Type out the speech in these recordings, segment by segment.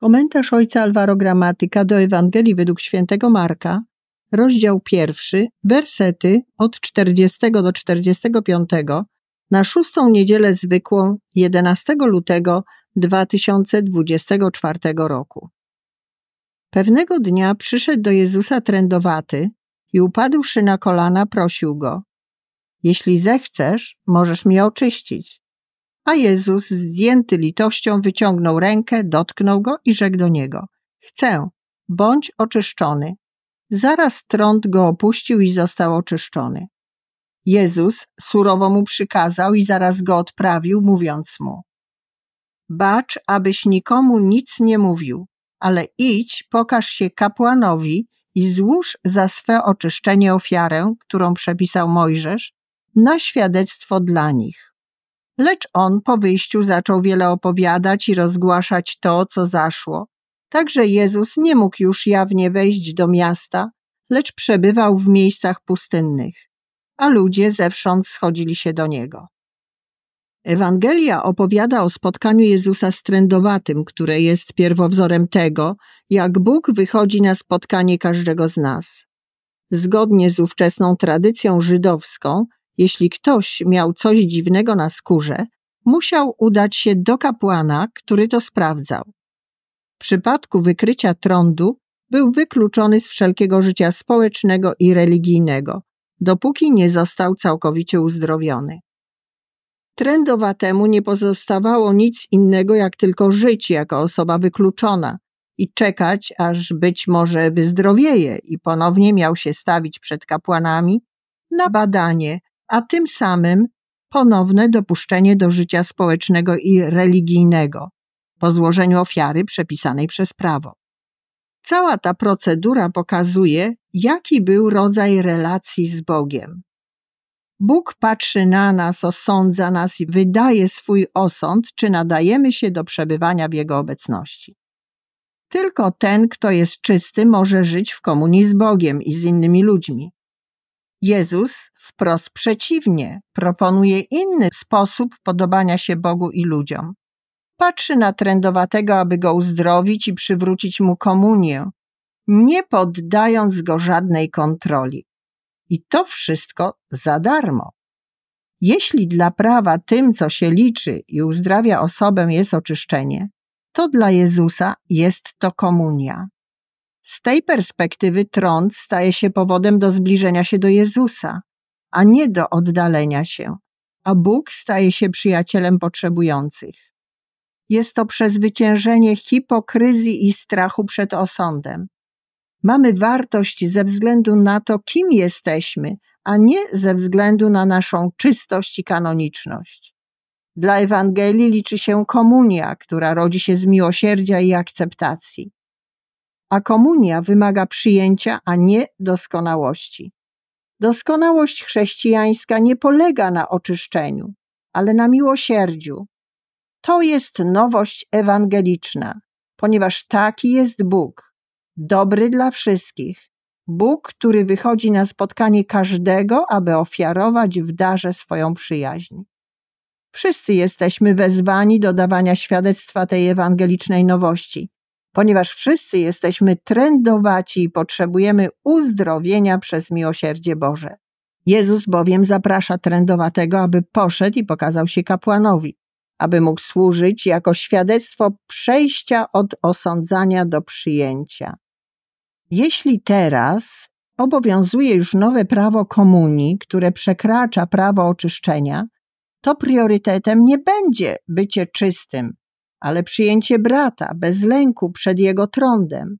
Komentarz ojca Alvaro Gramatyka do Ewangelii według świętego Marka, rozdział pierwszy, wersety od 40 do 45 na szóstą niedzielę zwykłą 11 lutego 2024 roku. Pewnego dnia przyszedł do Jezusa trędowaty i upadłszy na kolana prosił go: Jeśli zechcesz, możesz mnie oczyścić. A Jezus, zdjęty litością, wyciągnął rękę, dotknął go i rzekł do niego: Chcę, bądź oczyszczony. Zaraz trąd go opuścił i został oczyszczony. Jezus surowo mu przykazał i zaraz go odprawił, mówiąc mu: Bacz, abyś nikomu nic nie mówił, ale idź, pokaż się kapłanowi i złóż za swe oczyszczenie ofiarę, którą przepisał Mojżesz, na świadectwo dla nich. Lecz on po wyjściu zaczął wiele opowiadać i rozgłaszać to, co zaszło. Także Jezus nie mógł już jawnie wejść do miasta, lecz przebywał w miejscach pustynnych, a ludzie zewsząd schodzili się do niego. Ewangelia opowiada o spotkaniu Jezusa z trędowatym, które jest pierwowzorem tego, jak Bóg wychodzi na spotkanie każdego z nas. Zgodnie z ówczesną tradycją żydowską, jeśli ktoś miał coś dziwnego na skórze, musiał udać się do kapłana, który to sprawdzał. W przypadku wykrycia trądu był wykluczony z wszelkiego życia społecznego i religijnego, dopóki nie został całkowicie uzdrowiony. Trędowatemu nie pozostawało nic innego, jak tylko żyć jako osoba wykluczona i czekać, aż być może wyzdrowieje i ponownie miał się stawić przed kapłanami na badanie, a tym samym ponowne dopuszczenie do życia społecznego i religijnego po złożeniu ofiary przepisanej przez prawo. Cała ta procedura pokazuje, jaki był rodzaj relacji z Bogiem. Bóg patrzy na nas, osądza nas i wydaje swój osąd, czy nadajemy się do przebywania w Jego obecności. Tylko ten, kto jest czysty, może żyć w komunii z Bogiem i z innymi ludźmi. Jezus wprost przeciwnie, proponuje inny sposób podobania się Bogu i ludziom. Patrzy na trędowatego, aby go uzdrowić i przywrócić mu komunię, nie poddając go żadnej kontroli. I to wszystko za darmo. Jeśli dla prawa tym, co się liczy i uzdrawia osobę, jest oczyszczenie, to dla Jezusa jest to komunia. Z tej perspektywy trąd staje się powodem do zbliżenia się do Jezusa, a nie do oddalenia się, a Bóg staje się przyjacielem potrzebujących. Jest to przezwyciężenie hipokryzji i strachu przed osądem. Mamy wartość ze względu na to, kim jesteśmy, a nie ze względu na naszą czystość i kanoniczność. Dla Ewangelii liczy się komunia, która rodzi się z miłosierdzia i akceptacji. A komunia wymaga przyjęcia, a nie doskonałości. Doskonałość chrześcijańska nie polega na oczyszczeniu, ale na miłosierdziu. To jest nowość ewangeliczna, ponieważ taki jest Bóg, dobry dla wszystkich. Bóg, który wychodzi na spotkanie każdego, aby ofiarować w darze swoją przyjaźń. Wszyscy jesteśmy wezwani do dawania świadectwa tej ewangelicznej nowości, ponieważ wszyscy jesteśmy trędowaci i potrzebujemy uzdrowienia przez miłosierdzie Boże. Jezus bowiem zaprasza trędowatego, aby poszedł i pokazał się kapłanowi aby mógł służyć jako świadectwo przejścia od osądzania do przyjęcia. Jeśli teraz obowiązuje już nowe prawo komunii, które przekracza prawo oczyszczenia, to priorytetem nie będzie bycie czystym, ale przyjęcie brata bez lęku przed jego trądem.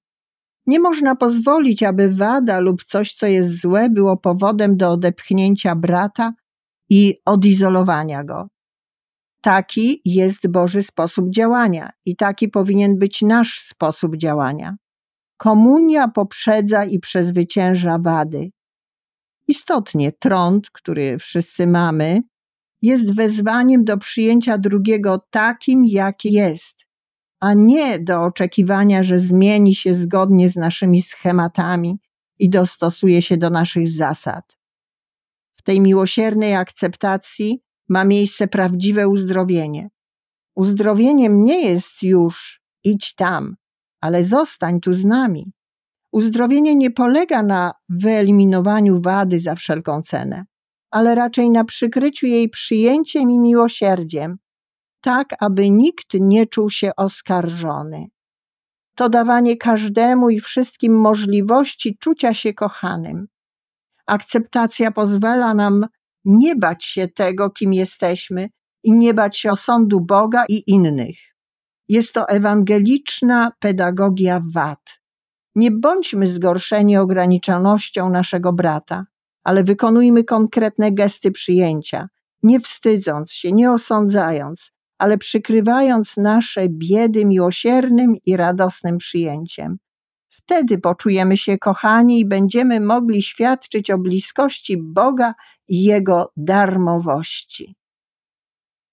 Nie można pozwolić, aby wada lub coś, co jest złe, było powodem do odepchnięcia brata i odizolowania go. Taki jest Boży sposób działania i taki powinien być nasz sposób działania. Komunia poprzedza i przezwycięża wady. Istotnie trąd, który wszyscy mamy, jest wezwaniem do przyjęcia drugiego takim, jaki jest, a nie do oczekiwania, że zmieni się zgodnie z naszymi schematami i dostosuje się do naszych zasad. W tej miłosiernej akceptacji ma miejsce prawdziwe uzdrowienie. Uzdrowieniem nie jest już idź tam, ale zostań tu z nami. Uzdrowienie nie polega na wyeliminowaniu wady za wszelką cenę, ale raczej na przykryciu jej przyjęciem i miłosierdziem, tak aby nikt nie czuł się oskarżony. To dawanie każdemu i wszystkim możliwości czucia się kochanym. Akceptacja pozwala nam nie bać się tego, kim jesteśmy i nie bać się osądu Boga i innych. Jest to ewangeliczna pedagogia wad. Nie bądźmy zgorszeni ograniczalnością naszego brata, ale wykonujmy konkretne gesty przyjęcia, nie wstydząc się, nie osądzając, ale przykrywając nasze biedy miłosiernym i radosnym przyjęciem. Wtedy poczujemy się kochani i będziemy mogli świadczyć o bliskości Boga i Jego darmowości.